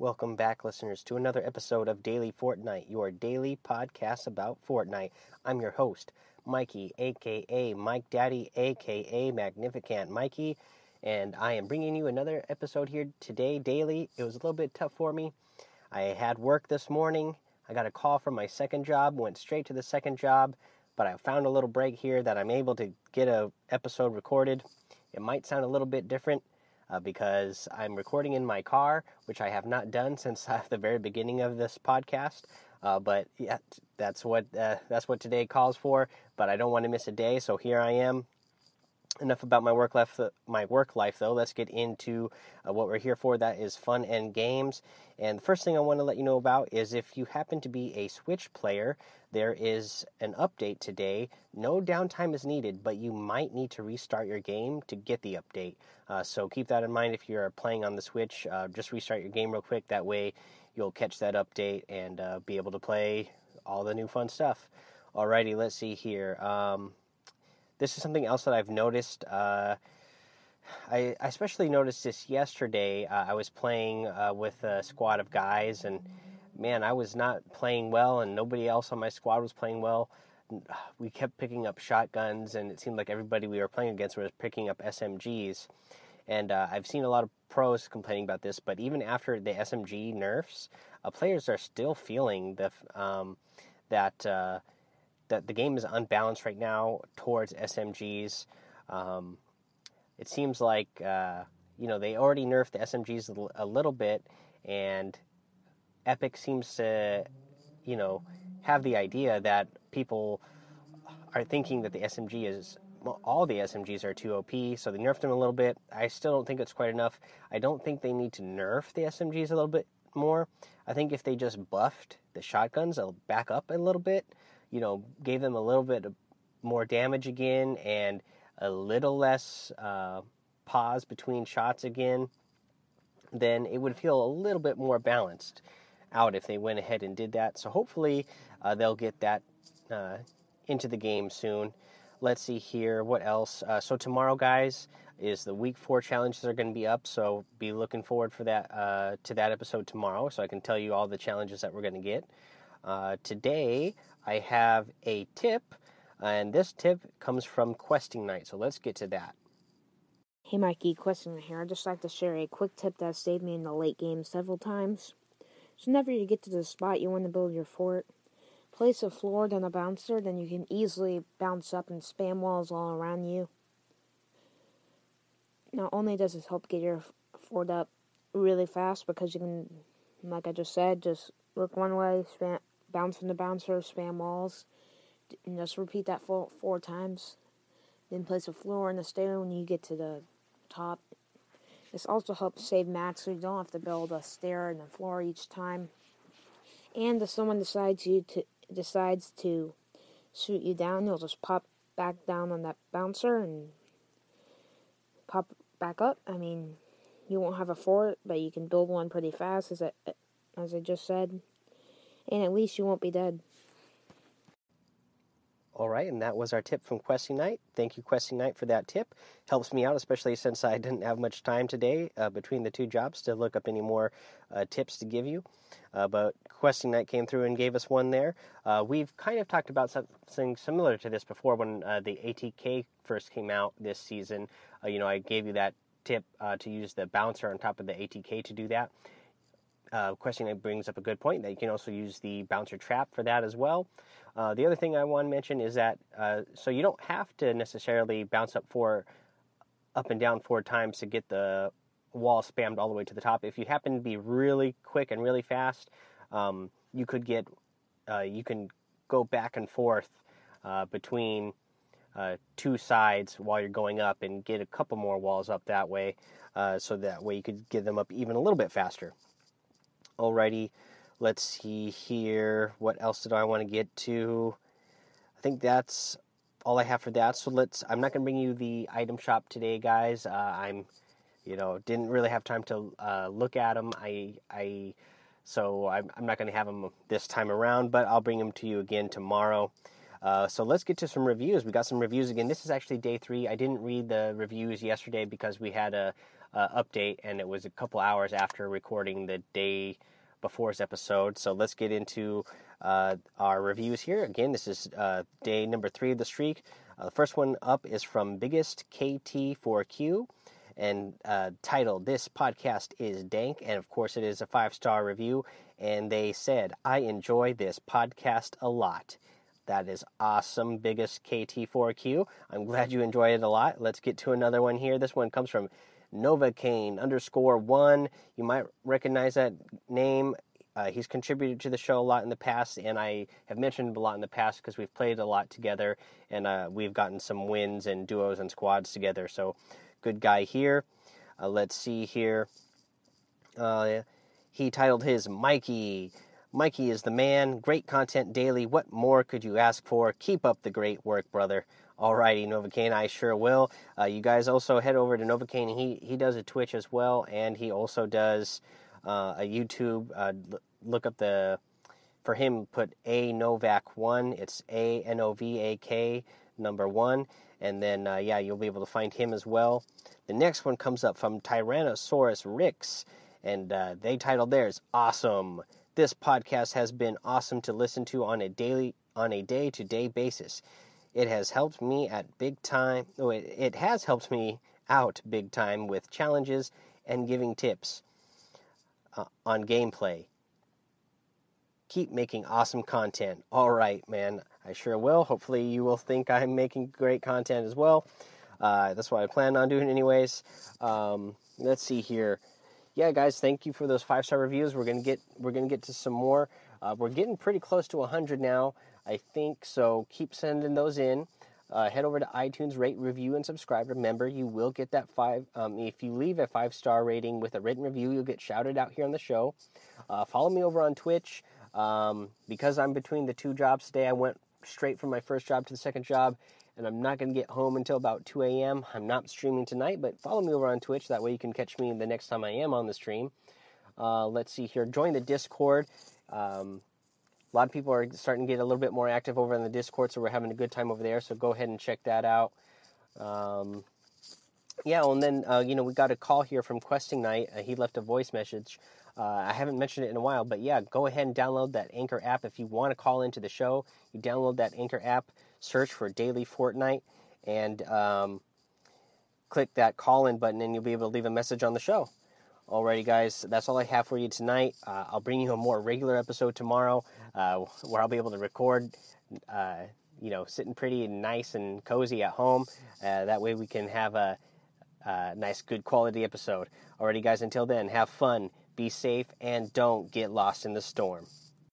Welcome back, listeners, to another episode of Daily Fortnite, your daily podcast about Fortnite. I'm your host, Mikey, aka Mike Daddy, aka Magnificent Mikey, and I am bringing you another episode here today, daily. It was a little bit tough for me. I had work this morning. I got a call from my second job, went straight to the second job, but I found a little break here that I'm able to get a episode recorded. It might sound a little bit different uh, because I'm recording in my car, which I have not done since uh, the very beginning of this podcast. Uh, but yeah, that's what uh, that's what today calls for. But I don't want to miss a day, so here I am. Enough about my work life. My work life, though. Let's get into uh, what we're here for. That is fun and games. And the first thing I want to let you know about is if you happen to be a Switch player, there is an update today. No downtime is needed, but you might need to restart your game to get the update. Uh, so keep that in mind if you're playing on the Switch. Uh, just restart your game real quick. That way you'll catch that update and uh, be able to play all the new fun stuff. Alrighty, let's see here. Um, this is something else that I've noticed. Uh, I, I, especially noticed this yesterday. Uh, I was playing uh, with a squad of guys, and man, I was not playing well, and nobody else on my squad was playing well. We kept picking up shotguns, and it seemed like everybody we were playing against was picking up SMGs. And uh, I've seen a lot of pros complaining about this, but even after the SMG nerfs, uh, players are still feeling the um, that uh, that the game is unbalanced right now towards SMGs. Um, it seems like uh, you know they already nerfed the SMGs a little bit, and Epic seems to you know have the idea that people are thinking that the SMG is well, all the SMGs are too OP, so they nerfed them a little bit. I still don't think it's quite enough. I don't think they need to nerf the SMGs a little bit more. I think if they just buffed the shotguns they'll back up a little bit, you know, gave them a little bit more damage again and a little less uh, pause between shots again, then it would feel a little bit more balanced out if they went ahead and did that. So hopefully uh, they'll get that uh, into the game soon. Let's see here. What else? Uh, so tomorrow, guys, is the week four challenges are going to be up. So be looking forward for that uh, to that episode tomorrow, so I can tell you all the challenges that we're going to get. Uh, today, I have a tip, and this tip comes from Questing Knight. So let's get to that. Hey, Mikey, Questing here. I'd just like to share a quick tip that saved me in the late game several times. So whenever you get to the spot you want to build your fort, place a floor, then a bouncer, then you can easily bounce up and spam walls all around you. Not only does this help get your fort up really fast because you can, like I just said, just look one way, spam, bounce from the bouncer, spam walls, and just repeat that four, four times. Then place a floor in the stair when you get to the top. This also helps save mats so you don't have to build a stair and a floor each time. And if someone decides you to decides to shoot you down, you'll just pop back down on that bouncer and pop back up. I mean, you won't have a fort, but you can build one pretty fast, as I, as I just said, and at least you won't be dead. All right, and that was our tip from Questing Knight. Thank you, Questing Knight, for that tip. Helps me out, especially since I didn't have much time today uh, between the two jobs to look up any more uh, tips to give you. Uh, but Questing Knight came through and gave us one there. Uh, we've kind of talked about something similar to this before when uh, the ATK first came out this season. Uh, you know, I gave you that tip to use the bouncer on top of the ATK to do that. Uh, Questing Knight brings up a good point that you can also use the bouncer trap for that as well. Uh, the other thing I want to mention is that uh, so you don't have to necessarily bounce up four, up and down four times to get the wall spammed all the way to the top. If you happen to be really quick and really fast, um, you could get uh, you can go back and forth uh, between uh, two sides while you're going up and get a couple more walls up that way, so that way you could get them up even a little bit faster. Alrighty. Let's see here. What else did I want to get to? I think that's all I have for that. So let's. I'm not going to bring you the item shop today, guys. Uh, I'm, you know, didn't really have time to uh, look at them. I, I, so I'm, I'm not going to have them this time around, but I'll bring them to you again tomorrow. Uh, so let's get to some reviews. We got some reviews again. This is actually day three. I didn't read the reviews yesterday because we had a, uh, update, and it was a couple hours after recording the day before's episode. So let's get into uh, our reviews here. Again, this is uh, day number three of the streak. Uh, the first one up is from Biggest KT4Q and uh, titled This Podcast is Dank. And of course, it is a five star review. And they said, I enjoy this podcast a lot. That is awesome, biggest KT4Q. I'm glad you enjoyed it a lot. Let's get to another one here. This one comes from Novocaine underscore one. You might recognize that name. Uh, he's contributed to the show a lot in the past, and I have mentioned a lot in the past because we've played a lot together, and uh, we've gotten some wins and duos and squads together. So, good guy here. Uh, let's see here. Uh, he titled his Mikey. Mikey is the man. Great content daily. What more could you ask for? Keep up the great work, brother. Alrighty, Novocaine, I sure will. Uh, you guys also head over to Novocaine. He he does a Twitch as well, and he also does uh, a YouTube. Uh, look up the for him. Put a Novak one. It's a N O V A K number one, and then uh, yeah, you'll be able to find him as well. The next one comes up from Tyrannosaurus Rix, and uh, they titled theirs "Awesome." This podcast has been awesome to listen to on a daily on a day to day basis. It has helped me at big time. Oh, it, it has helped me out big time with challenges and giving tips uh, on gameplay keep making awesome content. All right, man, I sure will. Hopefully, you will think I'm making great content as well. Uh, that's what I plan on doing, anyways. Um, let's see here. Yeah, guys, thank you for those five star reviews. We're gonna get we're gonna get to some more. Uh, we're getting pretty close to 100 now, I think. So keep sending those in. Uh, head over to iTunes, rate, review, and subscribe. Remember, you will get that five. Um, if you leave a five star rating with a written review, you'll get shouted out here on the show. Uh, follow me over on Twitch. Um, because I'm between the two jobs today, I went straight from my first job to the second job, and I'm not going to get home until about 2 a.m. I'm not streaming tonight, but follow me over on Twitch. That way you can catch me the next time I am on the stream. Uh, let's see here. Join the Discord. Um, a lot of people are starting to get a little bit more active over on the Discord, so we're having a good time over there. So go ahead and check that out. Um, yeah, and then uh, you know we got a call here from Questing Knight. Uh, he left a voice message uh, I haven't mentioned it in a while, but yeah, go ahead and download that Anchor app if you want to call into the show. You download that Anchor app, search for Daily Fortnite, and um, click that call in button, and you'll be able to leave a message on the show. Alrighty, guys, that's all I have for you tonight. Uh, I'll bring you a more regular episode tomorrow uh, where I'll be able to record, uh, you know, sitting pretty and nice and cozy at home. Uh, that way we can have a, a nice, good quality episode. Alrighty, guys, until then, have fun be safe and don't get lost in the storm.